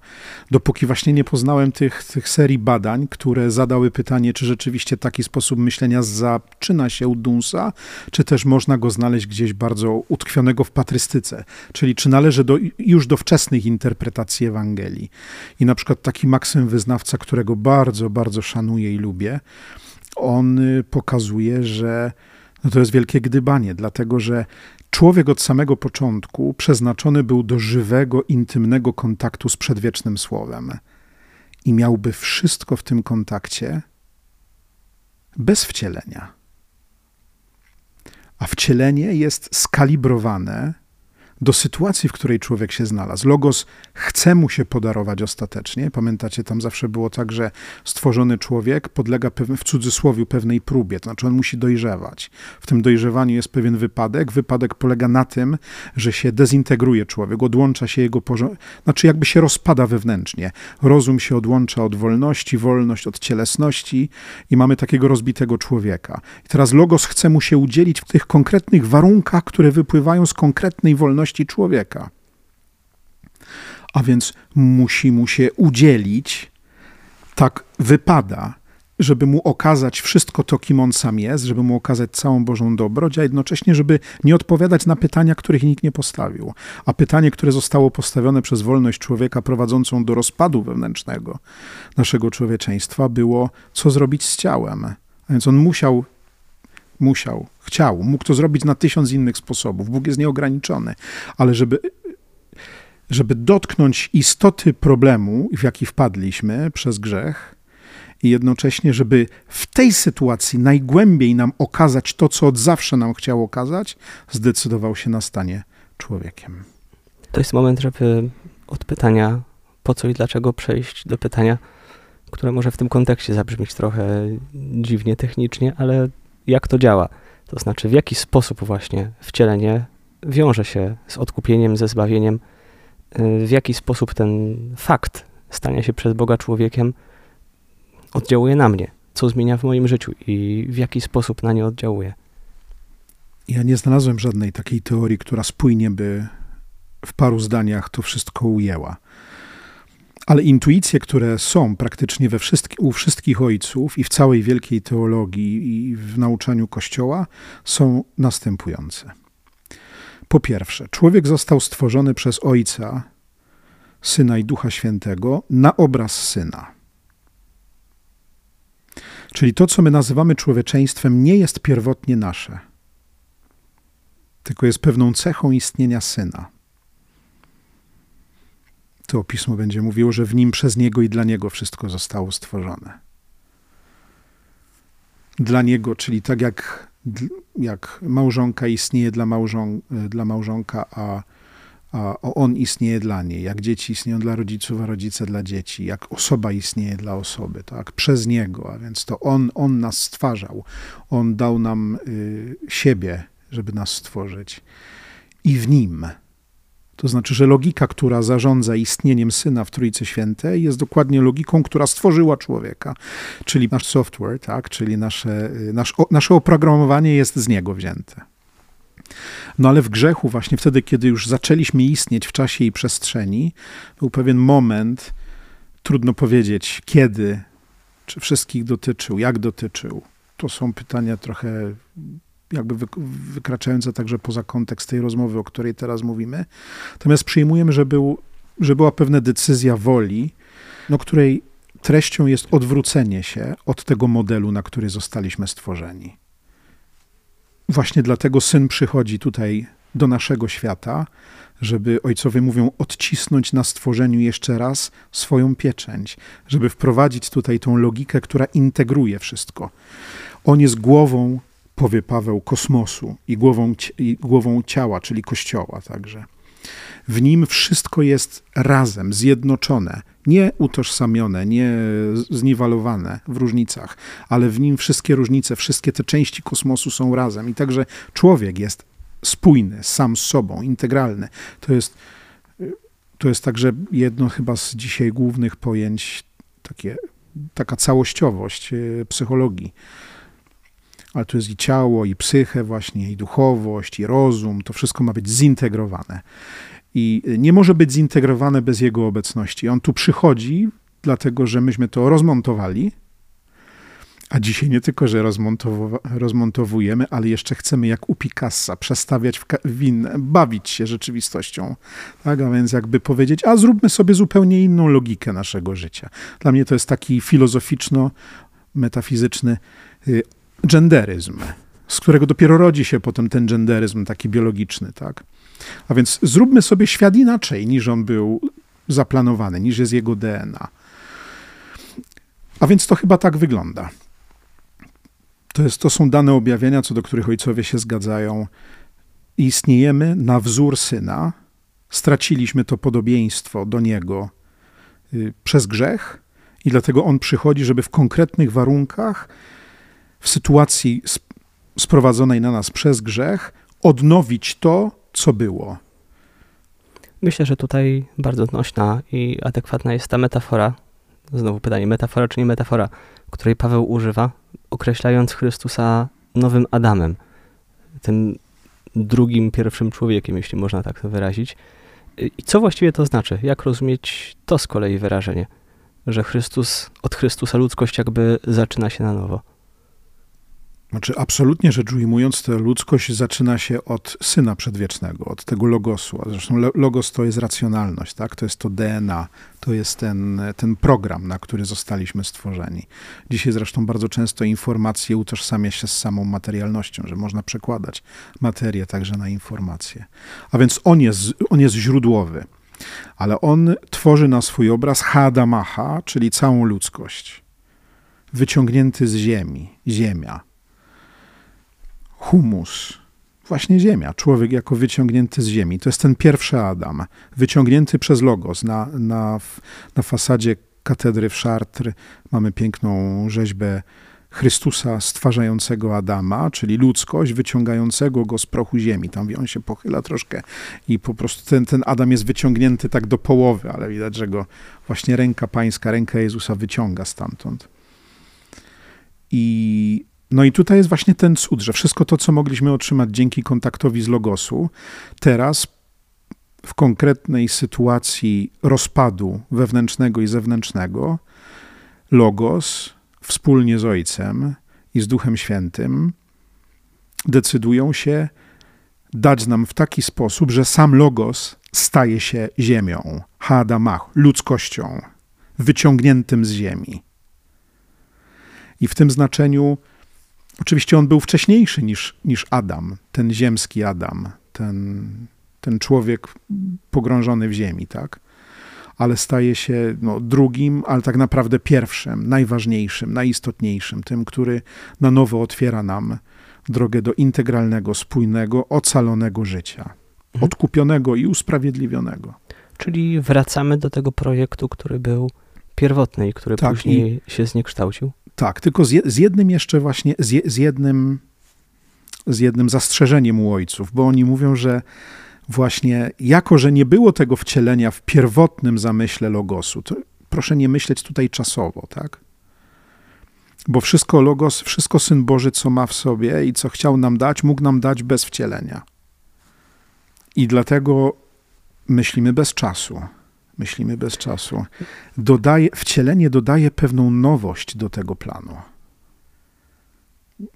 dopóki właśnie nie poznałem tych, tych serii badań, które zadały pytanie, czy rzeczywiście taki sposób myślenia zaczyna się u Dunsa, czy też można go znaleźć gdzieś bardzo utkwionego w patrystyce, czyli czy należy do, już do wczesnych interpretacji Ewangelii. I na przykład taki Maksym Wyznawca, którego bardzo, bardzo szanuję i lubię, on y, pokazuje, że no to jest wielkie gdybanie, dlatego że człowiek od samego początku przeznaczony był do żywego, intymnego kontaktu z przedwiecznym słowem i miałby wszystko w tym kontakcie bez wcielenia. A wcielenie jest skalibrowane do sytuacji, w której człowiek się znalazł. Logos chce mu się podarować ostatecznie. Pamiętacie, tam zawsze było tak, że stworzony człowiek podlega w cudzysłowie pewnej próbie, to znaczy on musi dojrzewać. W tym dojrzewaniu jest pewien wypadek. Wypadek polega na tym, że się dezintegruje człowiek, odłącza się jego porządek, znaczy jakby się rozpada wewnętrznie. Rozum się odłącza od wolności, wolność od cielesności i mamy takiego rozbitego człowieka. I teraz Logos chce mu się udzielić w tych konkretnych warunkach, które wypływają z konkretnej wolności człowieka. A więc musi mu się udzielić, tak wypada, żeby mu okazać wszystko to, kim on sam jest, żeby mu okazać całą Bożą dobroć, a jednocześnie, żeby nie odpowiadać na pytania, których nikt nie postawił. A pytanie, które zostało postawione przez wolność człowieka prowadzącą do rozpadu wewnętrznego naszego człowieczeństwa, było, co zrobić z ciałem. A więc on musiał musiał, chciał, mógł to zrobić na tysiąc innych sposobów. Bóg jest nieograniczony, ale żeby, żeby dotknąć istoty problemu, w jaki wpadliśmy przez grzech, i jednocześnie, żeby w tej sytuacji najgłębiej nam okazać to, co od zawsze nam chciał okazać, zdecydował się na stanie człowiekiem. To jest moment, żeby od pytania po co i dlaczego przejść do pytania, które może w tym kontekście zabrzmieć trochę dziwnie technicznie, ale jak to działa. To znaczy, w jaki sposób właśnie wcielenie wiąże się z odkupieniem, ze zbawieniem, y, w jaki sposób ten fakt stania się przez Boga człowiekiem oddziałuje na mnie, co zmienia w moim życiu i w jaki sposób na nie oddziałuje. Ja nie znalazłem żadnej takiej teorii, która spójnie by w paru zdaniach to wszystko ujęła. Ale intuicje, które są praktycznie we wszystkich, u wszystkich ojców i w całej wielkiej teologii i w nauczaniu Kościoła są następujące. Po pierwsze, człowiek został stworzony przez Ojca, Syna i Ducha Świętego na obraz Syna. Czyli to, co my nazywamy człowieczeństwem, nie jest pierwotnie nasze, tylko jest pewną cechą istnienia Syna to pismo będzie mówiło, że w nim przez niego i dla niego wszystko zostało stworzone. Dla niego, czyli tak jak, jak małżonka istnieje dla, małżon, dla małżonka, a, a on istnieje dla niej, jak dzieci istnieją dla rodziców, a rodzice dla dzieci, jak osoba istnieje dla osoby, tak, przez niego, a więc to on, on nas stwarzał, on dał nam y, siebie, żeby nas stworzyć. I w nim to znaczy, że logika, która zarządza istnieniem Syna w Trójcy Świętej, jest dokładnie logiką, która stworzyła człowieka. Czyli nasz software, tak? czyli nasze, nasz, nasze oprogramowanie jest z niego wzięte. No ale w grzechu, właśnie wtedy, kiedy już zaczęliśmy istnieć w czasie i przestrzeni, był pewien moment, trudno powiedzieć kiedy, czy wszystkich dotyczył, jak dotyczył. To są pytania trochę jakby wykraczające także poza kontekst tej rozmowy, o której teraz mówimy. Natomiast przyjmujemy, że, był, że była pewna decyzja woli, no, której treścią jest odwrócenie się od tego modelu, na który zostaliśmy stworzeni. Właśnie dlatego syn przychodzi tutaj do naszego świata, żeby ojcowie mówią, odcisnąć na stworzeniu jeszcze raz swoją pieczęć, żeby wprowadzić tutaj tą logikę, która integruje wszystko. On jest głową powie Paweł, kosmosu i głową, i głową ciała, czyli Kościoła także. W nim wszystko jest razem, zjednoczone, nie utożsamione, nie zniwalowane w różnicach, ale w nim wszystkie różnice, wszystkie te części kosmosu są razem. I także człowiek jest spójny, sam z sobą, integralny. To jest, to jest także jedno chyba z dzisiaj głównych pojęć, takie, taka całościowość e, psychologii ale tu jest i ciało, i psychę właśnie, i duchowość, i rozum, to wszystko ma być zintegrowane. I nie może być zintegrowane bez Jego obecności. On tu przychodzi, dlatego że myśmy to rozmontowali, a dzisiaj nie tylko, że rozmontowujemy, ale jeszcze chcemy jak u Picassa przestawiać w winę, bawić się rzeczywistością. Tak? A więc jakby powiedzieć, a zróbmy sobie zupełnie inną logikę naszego życia. Dla mnie to jest taki filozoficzno-metafizyczny y, genderyzm, z którego dopiero rodzi się potem ten genderyzm taki biologiczny, tak? A więc zróbmy sobie świat inaczej, niż on był zaplanowany, niż jest jego DNA. A więc to chyba tak wygląda. To, jest, to są dane objawienia, co do których ojcowie się zgadzają. Istniejemy na wzór syna, straciliśmy to podobieństwo do niego y, przez grzech, i dlatego on przychodzi, żeby w konkretnych warunkach w sytuacji sprowadzonej na nas przez grzech, odnowić to, co było. Myślę, że tutaj bardzo nośna i adekwatna jest ta metafora. Znowu pytanie, metafora czy nie metafora, której Paweł używa, określając Chrystusa nowym Adamem, tym drugim, pierwszym człowiekiem, jeśli można tak to wyrazić. I co właściwie to znaczy? Jak rozumieć to z kolei wyrażenie, że Chrystus, od Chrystusa ludzkość jakby zaczyna się na nowo? Znaczy, absolutnie rzecz ujmując, ta ludzkość zaczyna się od Syna Przedwiecznego, od tego logosu. A zresztą logos to jest racjonalność, tak? to jest to DNA, to jest ten, ten program, na który zostaliśmy stworzeni. Dzisiaj zresztą bardzo często informacje utożsamia się z samą materialnością, że można przekładać materię także na informacje. A więc on jest, on jest źródłowy, ale on tworzy na swój obraz Hadamaha, czyli całą ludzkość. Wyciągnięty z ziemi, ziemia humus, właśnie ziemia, człowiek jako wyciągnięty z ziemi. To jest ten pierwszy Adam, wyciągnięty przez Logos. Na, na, na fasadzie katedry w Chartres mamy piękną rzeźbę Chrystusa stwarzającego Adama, czyli ludzkość, wyciągającego go z prochu ziemi. Tam on się pochyla troszkę i po prostu ten, ten Adam jest wyciągnięty tak do połowy, ale widać, że go właśnie ręka pańska, ręka Jezusa wyciąga stamtąd. I no i tutaj jest właśnie ten cud, że wszystko to, co mogliśmy otrzymać dzięki kontaktowi z Logosu, teraz w konkretnej sytuacji rozpadu wewnętrznego i zewnętrznego, Logos wspólnie z Ojcem i z Duchem Świętym decydują się dać nam w taki sposób, że sam Logos staje się ziemią, Hadamach, ludzkością, wyciągniętym z ziemi. I w tym znaczeniu Oczywiście on był wcześniejszy niż, niż Adam, ten ziemski Adam, ten, ten człowiek pogrążony w ziemi, tak? Ale staje się no, drugim, ale tak naprawdę pierwszym, najważniejszym, najistotniejszym, tym, który na nowo otwiera nam drogę do integralnego, spójnego, ocalonego życia, mhm. odkupionego i usprawiedliwionego. Czyli wracamy do tego projektu, który był pierwotny i który tak, później i... się zniekształcił? Tak, tylko z, jednym jeszcze właśnie, z, jednym, z jednym zastrzeżeniem u ojców, bo oni mówią, że właśnie jako, że nie było tego wcielenia w pierwotnym zamyśle logosu, to proszę nie myśleć tutaj czasowo, tak? Bo wszystko logos, wszystko Syn Boży, co ma w sobie i co chciał nam dać, mógł nam dać bez wcielenia. I dlatego myślimy bez czasu myślimy bez czasu, dodaje, wcielenie dodaje pewną nowość do tego planu.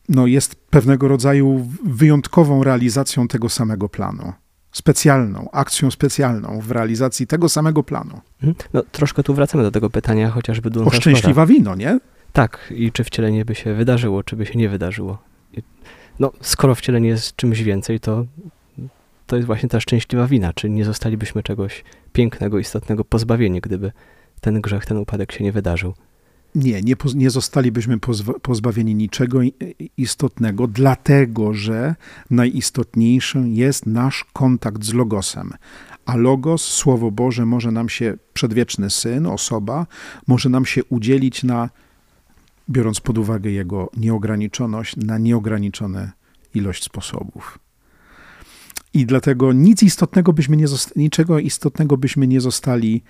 No, jest pewnego rodzaju wyjątkową realizacją tego samego planu. Specjalną, akcją specjalną w realizacji tego samego planu. Mhm. No, troszkę tu wracamy do tego pytania, chociażby do. O szczęśliwa wino, nie? Tak, i czy wcielenie by się wydarzyło, czy by się nie wydarzyło. No, skoro wcielenie jest czymś więcej, to to jest właśnie ta szczęśliwa wina, czy nie zostalibyśmy czegoś pięknego, istotnego pozbawieni, gdyby ten grzech, ten upadek się nie wydarzył. Nie, nie, nie zostalibyśmy pozbawieni niczego istotnego, dlatego że najistotniejszym jest nasz kontakt z Logosem. A Logos, Słowo Boże, może nam się, przedwieczny Syn, osoba, może nam się udzielić na, biorąc pod uwagę Jego nieograniczoność, na nieograniczone ilość sposobów. I dlatego nic istotnego byśmy nie niczego istotnego byśmy nie zostali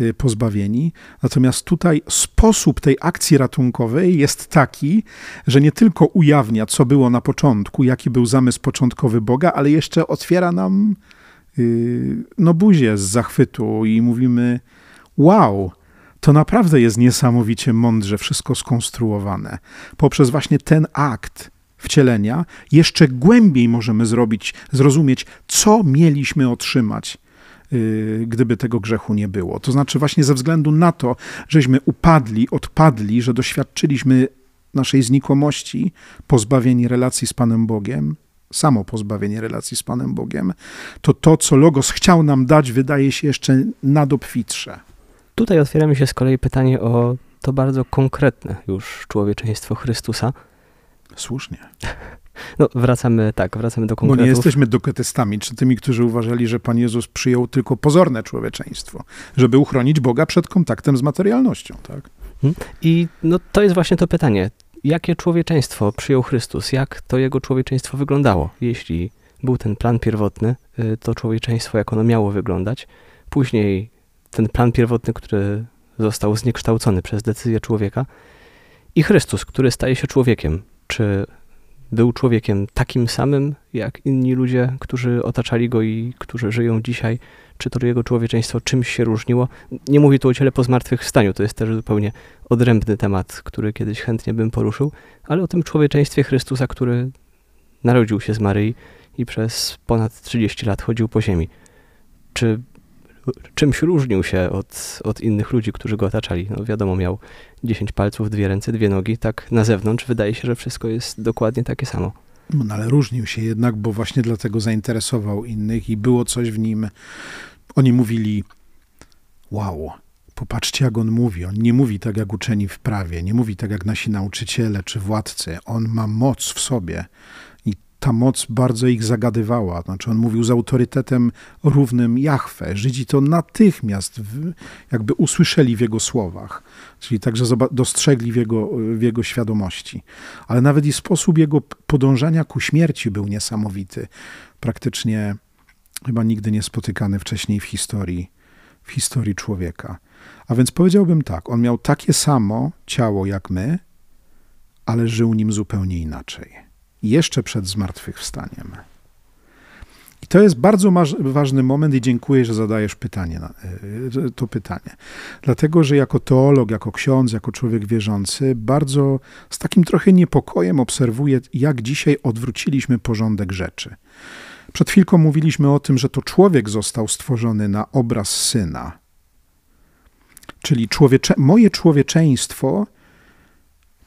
y, pozbawieni. Natomiast tutaj sposób tej akcji ratunkowej jest taki, że nie tylko ujawnia, co było na początku, jaki był zamysł początkowy Boga, ale jeszcze otwiera nam y, no buzię z zachwytu i mówimy: Wow, to naprawdę jest niesamowicie mądrze wszystko skonstruowane. Poprzez właśnie ten akt wcielenia, jeszcze głębiej możemy zrobić, zrozumieć, co mieliśmy otrzymać, yy, gdyby tego grzechu nie było. To znaczy, właśnie ze względu na to, żeśmy upadli, odpadli, że doświadczyliśmy naszej znikomości, pozbawieni relacji z Panem Bogiem, samo pozbawienie relacji z Panem Bogiem, to to, co Logos chciał nam dać, wydaje się jeszcze nadobfitsze. Tutaj otwiera mi się z kolei pytanie o to bardzo konkretne już człowieczeństwo Chrystusa. Słusznie. No, wracamy, tak, wracamy do konkretów. Bo nie jesteśmy doketystami, czy tymi, którzy uważali, że Pan Jezus przyjął tylko pozorne człowieczeństwo, żeby uchronić Boga przed kontaktem z materialnością, tak? Mhm. I no, to jest właśnie to pytanie. Jakie człowieczeństwo przyjął Chrystus? Jak to jego człowieczeństwo wyglądało? Jeśli był ten plan pierwotny, y, to człowieczeństwo, jak ono miało wyglądać. Później ten plan pierwotny, który został zniekształcony przez decyzję człowieka. I Chrystus, który staje się człowiekiem, czy był człowiekiem takim samym jak inni ludzie, którzy otaczali go i którzy żyją dzisiaj, czy to jego człowieczeństwo czymś się różniło. Nie mówię tu o ciele po zmartwychwstaniu, to jest też zupełnie odrębny temat, który kiedyś chętnie bym poruszył, ale o tym człowieczeństwie Chrystusa, który narodził się z Maryi i przez ponad 30 lat chodził po ziemi. Czy czymś różnił się od, od innych ludzi, którzy go otaczali. No wiadomo, miał 10 palców, dwie ręce, dwie nogi. Tak na zewnątrz wydaje się, że wszystko jest dokładnie takie samo. No, ale różnił się jednak, bo właśnie dlatego zainteresował innych i było coś w nim. Oni mówili: Wow, popatrzcie, jak on mówi. On nie mówi tak jak uczeni w prawie, nie mówi tak jak nasi nauczyciele czy władcy. On ma moc w sobie ta moc bardzo ich zagadywała. Znaczy on mówił z autorytetem równym Jahwe. Żydzi to natychmiast jakby usłyszeli w jego słowach, czyli także dostrzegli w jego, w jego świadomości. Ale nawet i sposób jego podążania ku śmierci był niesamowity. Praktycznie chyba nigdy nie spotykany wcześniej w historii, w historii człowieka. A więc powiedziałbym tak, on miał takie samo ciało jak my, ale żył nim zupełnie inaczej jeszcze przed zmartwychwstaniem. I to jest bardzo ważny moment i dziękuję, że zadajesz pytanie, e, to pytanie. Dlatego, że jako teolog, jako ksiądz, jako człowiek wierzący, bardzo z takim trochę niepokojem obserwuję, jak dzisiaj odwróciliśmy porządek rzeczy. Przed chwilką mówiliśmy o tym, że to człowiek został stworzony na obraz syna. Czyli człowiecze, moje człowieczeństwo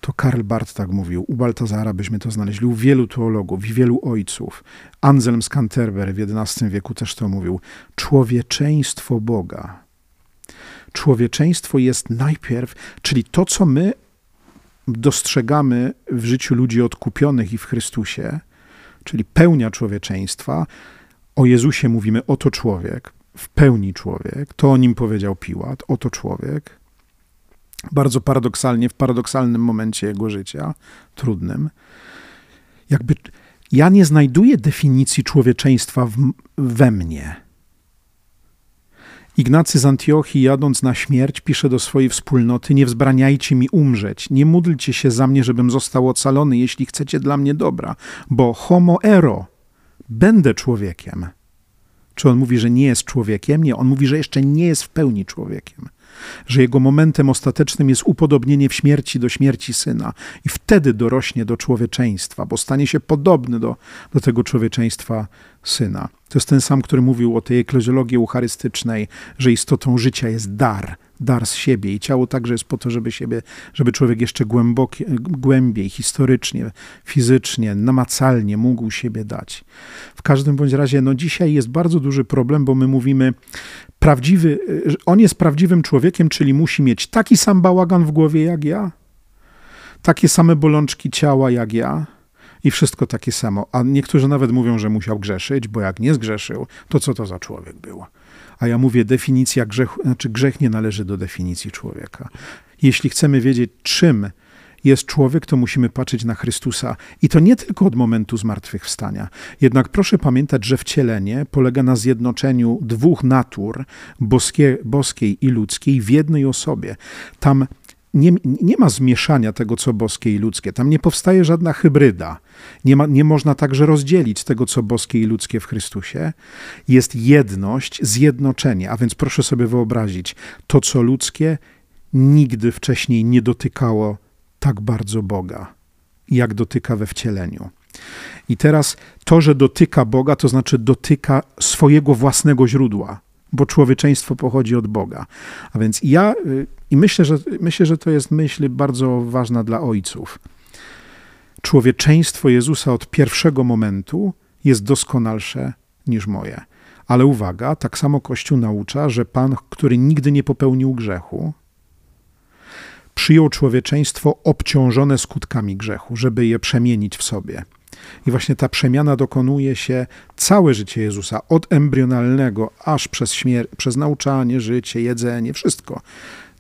to Karl Barth tak mówił. U Baltazara byśmy to znaleźli, u wielu teologów i wielu ojców. Anselm z Canterbury w XI wieku też to mówił. Człowieczeństwo Boga. Człowieczeństwo jest najpierw, czyli to, co my dostrzegamy w życiu ludzi odkupionych i w Chrystusie, czyli pełnia człowieczeństwa. O Jezusie mówimy, oto człowiek, w pełni człowiek. To o nim powiedział Piłat, oto człowiek bardzo paradoksalnie, w paradoksalnym momencie jego życia, trudnym. Jakby ja nie znajduję definicji człowieczeństwa w, we mnie. Ignacy z Antiochii, jadąc na śmierć, pisze do swojej wspólnoty: Nie wzbraniajcie mi umrzeć, nie módlcie się za mnie, żebym został ocalony, jeśli chcecie dla mnie dobra, bo homo ero, będę człowiekiem. Czy on mówi, że nie jest człowiekiem? Nie, on mówi, że jeszcze nie jest w pełni człowiekiem że jego momentem ostatecznym jest upodobnienie w śmierci do śmierci syna i wtedy dorośnie do człowieczeństwa, bo stanie się podobny do, do tego człowieczeństwa syna. To jest ten sam, który mówił o tej ekleziologii eucharystycznej, że istotą życia jest dar, dar z siebie i ciało także jest po to, żeby siebie, żeby człowiek jeszcze głębokie, głębiej, historycznie, fizycznie, namacalnie mógł siebie dać. W każdym bądź razie, no dzisiaj jest bardzo duży problem, bo my mówimy, prawdziwy, on jest prawdziwym człowiekiem, czyli musi mieć taki sam bałagan w głowie jak ja, takie same bolączki ciała jak ja, I wszystko takie samo. A niektórzy nawet mówią, że musiał grzeszyć, bo jak nie zgrzeszył, to co to za człowiek był? A ja mówię, definicja grzechu, znaczy grzech nie należy do definicji człowieka. Jeśli chcemy wiedzieć, czym jest człowiek, to musimy patrzeć na Chrystusa. I to nie tylko od momentu zmartwychwstania. Jednak proszę pamiętać, że wcielenie polega na zjednoczeniu dwóch natur, boskie, boskiej i ludzkiej, w jednej osobie. Tam nie, nie ma zmieszania tego, co boskie i ludzkie. Tam nie powstaje żadna hybryda. Nie, ma, nie można także rozdzielić tego, co boskie i ludzkie w Chrystusie. Jest jedność, zjednoczenie. A więc proszę sobie wyobrazić, to, co ludzkie, nigdy wcześniej nie dotykało tak bardzo Boga, jak dotyka we wcieleniu. I teraz to, że dotyka Boga, to znaczy dotyka swojego własnego źródła, bo człowieczeństwo pochodzi od Boga. A więc ja, y, i myślę, że, myślę, że to jest myśl bardzo ważna dla ojców. Człowieczeństwo Jezusa od pierwszego momentu jest doskonalsze niż moje. Ale uwaga, tak samo Kościół naucza, że Pan, który nigdy nie popełnił grzechu, przyjął człowieczeństwo obciążone skutkami grzechu, żeby je przemienić w sobie. I właśnie ta przemiana dokonuje się całe życie Jezusa, od embrionalnego aż przez, śmier- przez nauczanie, życie, jedzenie, wszystko,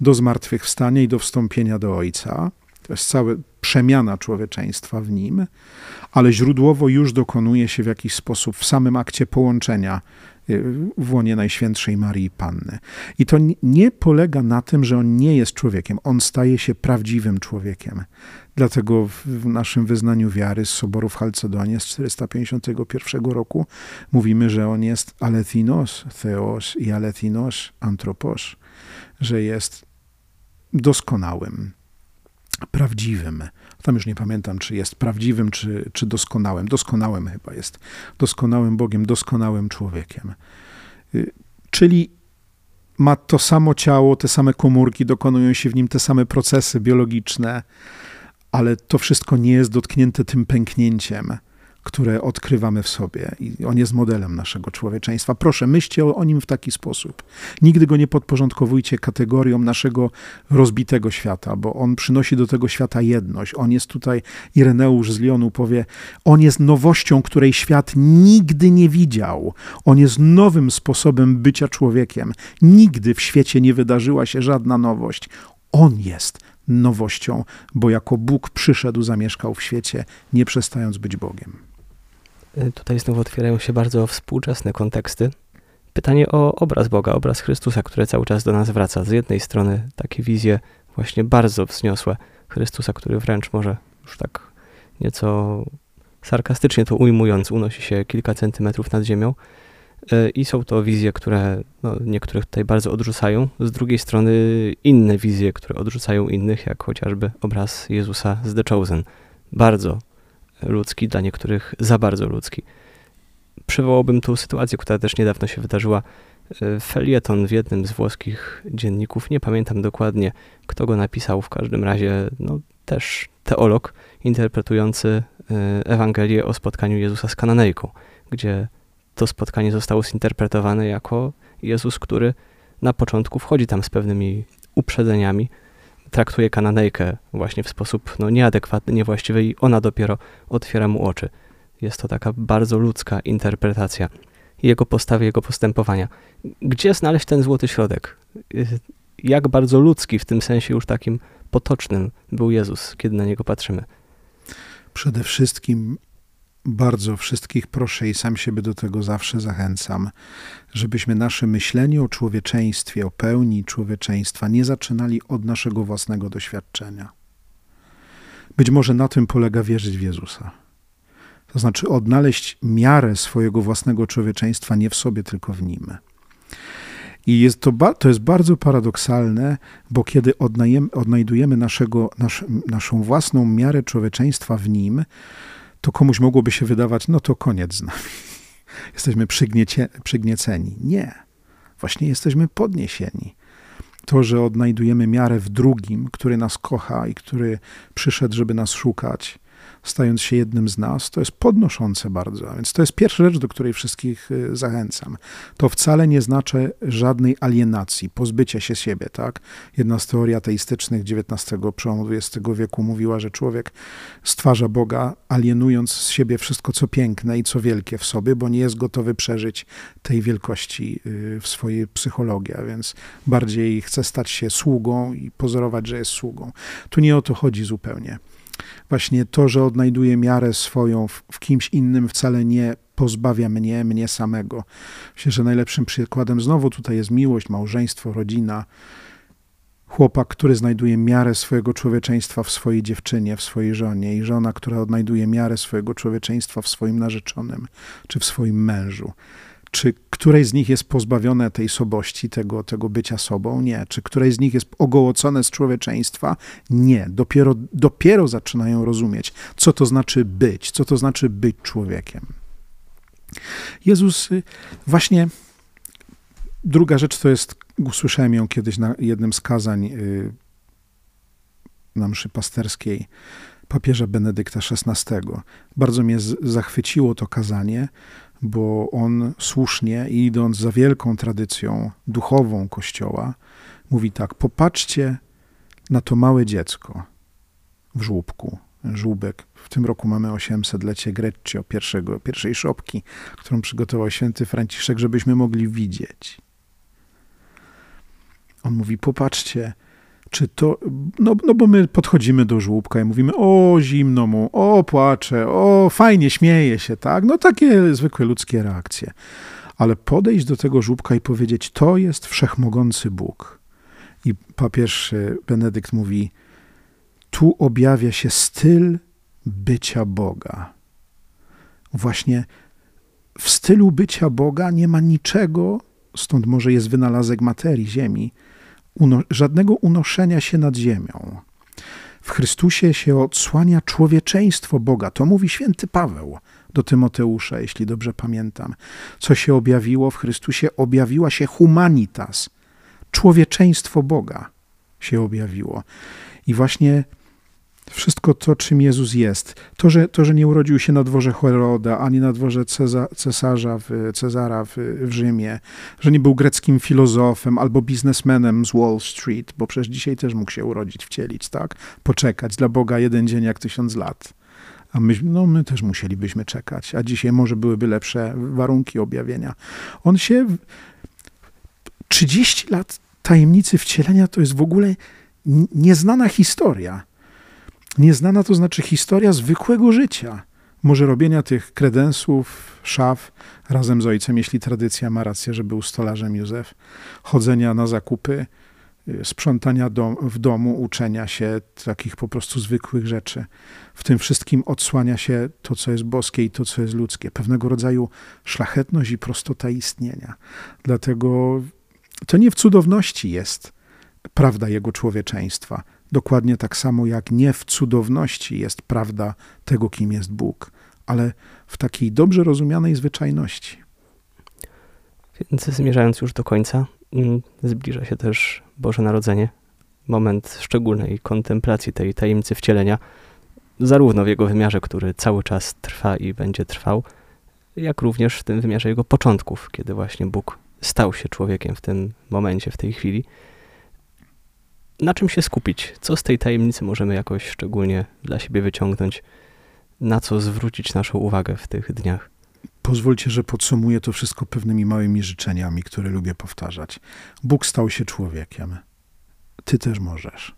do zmartwychwstania i do wstąpienia do Ojca. To jest cała przemiana człowieczeństwa w nim, ale źródłowo już dokonuje się w jakiś sposób w samym akcie połączenia Y, w łonie Najświętszej Marii Panny. I to nie polega na tym, że on nie jest człowiekiem, on staje się prawdziwym człowiekiem. Dlatego w naszym wyznaniu wiary z Soboru w Halcedonie z 451 roku mówimy, że on jest alethinos theos i alethinos antropos, że jest doskonałym, prawdziwym. Tam już nie pamiętam, czy jest prawdziwym, czy, czy doskonałym. Doskonałym chyba jest. Doskonałym Bogiem, doskonałym człowiekiem. Y, czyli ma to samo ciało, te same komórki, dokonują się w nim te same procesy biologiczne, ale to wszystko nie jest dotknięte tym pęknięciem które odkrywamy w sobie. I on jest modelem naszego człowieczeństwa. Proszę, myślcie o, o, nim w taki sposób. Nigdy go nie podporządkowujcie kategoriom naszego rozbitego świata, bo on przynosi do tego świata jedność. On jest tutaj, Ireneusz z Lyonu powie, on jest nowością, której świat nigdy nie widział. On jest nowym sposobem bycia człowiekiem. Nigdy w świecie nie wydarzyła się żadna nowość. On jest nowością, bo jako Bóg przyszedł, zamieszkał w świecie, nie przestając być Bogiem. Y, tutaj znowu otwierają się bardzo współczesne konteksty. Pytanie o obraz Boga, obraz Chrystusa, który cały czas do nas wraca. Z jednej strony takie wizje właśnie bardzo wzniosłe Chrystusa, który wręcz może już tak nieco sarkastycznie to ujmując, unosi się kilka centymetrów nad ziemią. I są to wizje, które no, niektórych tutaj bardzo odrzucają. Z drugiej strony inne wizje, które odrzucają innych, jak chociażby obraz Jezusa z The Chosen. Bardzo ludzki, dla niektórych za bardzo ludzki. Przywołałbym tu sytuację, która też niedawno się wydarzyła. E, felieton w jednym z włoskich dzienników, nie pamiętam dokładnie, kto go napisał, w każdym razie no, też teolog interpretujący e, Ewangelię o spotkaniu Jezusa z Kananejką, gdzie to spotkanie zostało zinterpretowane jako Jezus, który na początku wchodzi tam z pewnymi uprzedzeniami, traktuje Kananejkę właśnie w sposób no, nieadekwatny, niewłaściwy i ona dopiero otwiera mu oczy. Jest to taka bardzo ludzka interpretacja jego postawy, jego postępowania. Gdzie znaleźć ten złoty środek? Jak bardzo ludzki w tym sensie już takim potocznym był Jezus, kiedy na niego patrzymy? Przede wszystkim bardzo wszystkich proszę i sam siebie do tego zawsze zachęcam, żebyśmy nasze myślenie o człowieczeństwie, o pełni człowieczeństwa nie zaczynali od naszego własnego doświadczenia. Być może na tym polega wierzyć w Jezusa. To znaczy odnaleźć miarę swojego własnego człowieczeństwa nie w sobie, tylko w Nim. I jest to, to jest bardzo paradoksalne, bo kiedy odnajdujemy naszego, nasz, naszą własną miarę człowieczeństwa w Nim, to komuś mogłoby się wydawać, no to koniec z nami. Jesteśmy przygnieceni. Nie. Właśnie jesteśmy podniesieni. To, że odnajdujemy miarę w drugim, który nas kocha i który przyszedł, żeby nas szukać, stając się jednym z nas, to jest podnoszące bardzo. Więc to jest pierwsza rzecz, do której wszystkich y, zachęcam. To wcale nie znaczy żadnej alienacji, pozbycia się siebie. Tak? Jedna z teorii ateistycznych XIX, przełomu XX wieku mówiła, że człowiek stwarza Boga, alienując z siebie wszystko, co piękne i co wielkie w sobie, bo nie jest gotowy przeżyć tej wielkości y, w swojej psychologii, a więc bardziej chce stać się sługą i pozorować, że jest sługą. Tu nie o to chodzi zupełnie właśnie to, że odnajduję miarę swoją w, w kimś innym, wcale nie pozbawia mnie, mnie samego. Myślę, że najlepszym przykładem znowu tutaj jest miłość, małżeństwo, rodzina. Chłopak, który znajduje miarę swojego człowieczeństwa w swojej dziewczynie, w swojej żonie, i żona, która odnajduje miarę swojego człowieczeństwa w swoim narzeczonym czy w swoim mężu. Czy któreś z nich jest pozbawione tej sobości, tego, tego bycia sobą? Nie. Czy któreś z nich jest ogołocone z człowieczeństwa? Nie. Dopiero, dopiero zaczynają rozumieć, co to znaczy być, co to znaczy być człowiekiem. Jezus y, właśnie. Druga rzecz to jest, usłyszałem ją kiedyś na jednym z kazań y, na mszy pasterskiej papieża Benedykta XVI. Bardzo mnie zachwyciło to kazanie, bo on słusznie, idąc za wielką tradycją duchową Kościoła, mówi tak: Popatrzcie na to małe dziecko w żłóbku. Żółbek. W tym roku mamy 800-lecie Greccio, pierwszego, pierwszej szopki, którą przygotował święty Franciszek, żebyśmy mogli widzieć. On mówi: Popatrzcie czy to, no, no bo my podchodzimy do żłóbka i mówimy, o zimno mu, o płacze, o fajnie, śmieje się, tak? No takie zwykłe ludzkie reakcje. Ale podejść do tego żłóbka i powiedzieć, to jest wszechmogący Bóg. I papież Benedykt mówi, tu objawia się styl bycia Boga. Właśnie w stylu bycia Boga nie ma niczego, stąd może jest wynalazek materii, ziemi, uno, żadnego unoszenia się nad ziemią. W Chrystusie się odsłania człowieczeństwo Boga. To mówi święty Paweł do Tymoteusza, jeśli dobrze pamiętam. Co się objawiło w Chrystusie? Objawiła się humanitas. Człowieczeństwo Boga się objawiło. I właśnie wszystko to, czym Jezus jest. To, że, to, że nie urodził się na dworze Heroda, ani na dworze Ceza, cesarza w, Cezara w, w Rzymie, że nie był greckim filozofem albo biznesmenem z Wall Street, bo przecież dzisiaj też mógł się urodzić, wcielić, tak? Poczekać dla Boga jeden dzień jak tysiąc lat. A my, no, my też musielibyśmy czekać, a dzisiaj może byłyby lepsze warunki objawienia. On się. 30 lat tajemnicy wcielenia to jest w ogóle nieznana historia. Nieznana to znaczy historia zwykłego życia. Może robienia tych kredensów, szaf razem z ojcem, jeśli tradycja ma rację, że był stolarzem Józef, chodzenia na zakupy, y, sprzątania dom, w domu, uczenia się takich po prostu zwykłych rzeczy. W tym wszystkim odsłania się to, co jest boskie i to, co jest ludzkie. Pewnego rodzaju szlachetność i prostota istnienia. Dlatego to nie w cudowności jest prawda jego człowieczeństwa Dokładnie tak samo jak nie w cudowności jest prawda tego, kim jest Bóg, ale w takiej dobrze rozumianej zwyczajności. Więc zmierzając już do końca, mm, zbliża się też Boże Narodzenie, moment szczególnej kontemplacji tej tajemnicy wcielenia, zarówno w jego wymiarze, który cały czas trwa i będzie trwał, jak również w tym wymiarze jego początków, kiedy właśnie Bóg stał się człowiekiem w tym momencie, w tej chwili na czym się skupić? Co z tej tajemnicy możemy jakoś szczególnie dla siebie wyciągnąć? Na co zwrócić naszą uwagę w tych dniach? Pozwólcie, że podsumuję to wszystko pewnymi małymi życzeniami, które lubię powtarzać. Bóg stał się człowiekiem. Ty też możesz.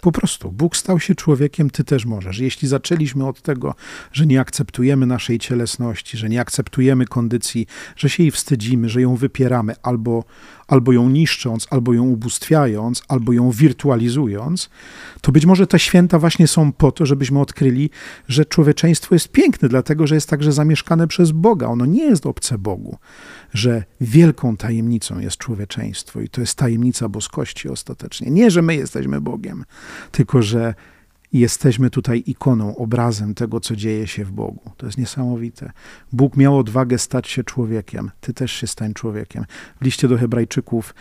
Po prostu Bóg stał się człowiekiem, ty też możesz. Jeśli zaczęliśmy od tego, że nie akceptujemy naszej cielesności, że nie akceptujemy kondycji, że się jej wstydzimy, że ją wypieramy, albo, albo ją niszcząc, albo ją ubóstwiając, albo ją wirtualizując, to być może te święta właśnie są po to, żebyśmy odkryli, że człowieczeństwo jest piękne, dlatego że jest także zamieszkane przez Boga. Ono nie jest obce Bogu, że wielką tajemnicą jest człowieczeństwo i to jest tajemnica boskości ostatecznie. Nie, że my jesteśmy Bogiem, tylko że jesteśmy tutaj ikoną, obrazem tego, co dzieje się w Bogu. To jest niesamowite. Bóg miał odwagę stać się człowiekiem. Ty też się stań człowiekiem. W liście do Hebrajczyków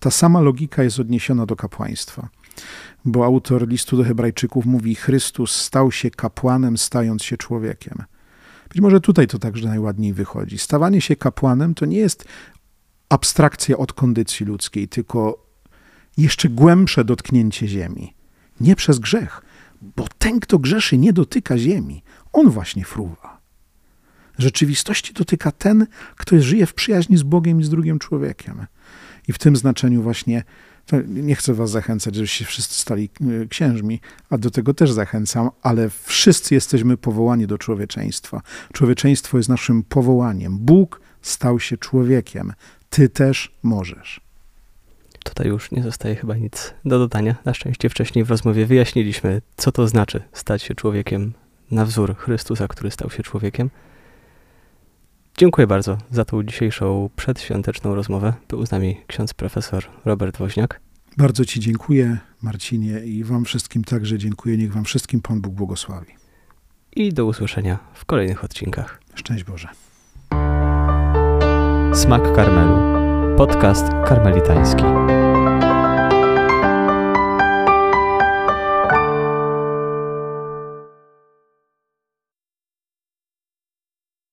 ta sama logika jest odniesiona do kapłaństwa. bo autor listu do Hebrajczyków mówi: Chrystus stał się kapłanem, stając się człowiekiem. Być może tutaj to także najładniej wychodzi. Stawanie się kapłanem to nie jest abstrakcja od kondycji ludzkiej, tylko jeszcze głębsze dotknięcie ziemi. Nie przez grzech, bo ten, kto grzeszy, nie dotyka ziemi. On właśnie fruwa. Rzeczywistości dotyka ten, kto żyje w przyjaźni z Bogiem i z drugim człowiekiem. I w tym znaczeniu właśnie nie chcę was zachęcać, żebyście wszyscy stali y, księżmi, a do tego też zachęcam, ale wszyscy jesteśmy powołani do człowieczeństwa. Człowieczeństwo jest naszym powołaniem. Bóg stał się człowiekiem. Ty też możesz. Tutaj już nie zostaje chyba nic do dodania. Na szczęście wcześniej w rozmowie wyjaśniliśmy, co to znaczy stać się człowiekiem na wzór Chrystusa, który stał się człowiekiem. Dziękuję bardzo za tą dzisiejszą przedświąteczną rozmowę. Był z nami ksiądz profesor Robert Woźniak. Bardzo Ci dziękuję, Marcinie, i Wam wszystkim także dziękuję. Niech Wam wszystkim Pan Bóg błogosławi. I do usłyszenia w kolejnych odcinkach. Szczęść Boże. Smak Karmelu. Podcast karmelitański.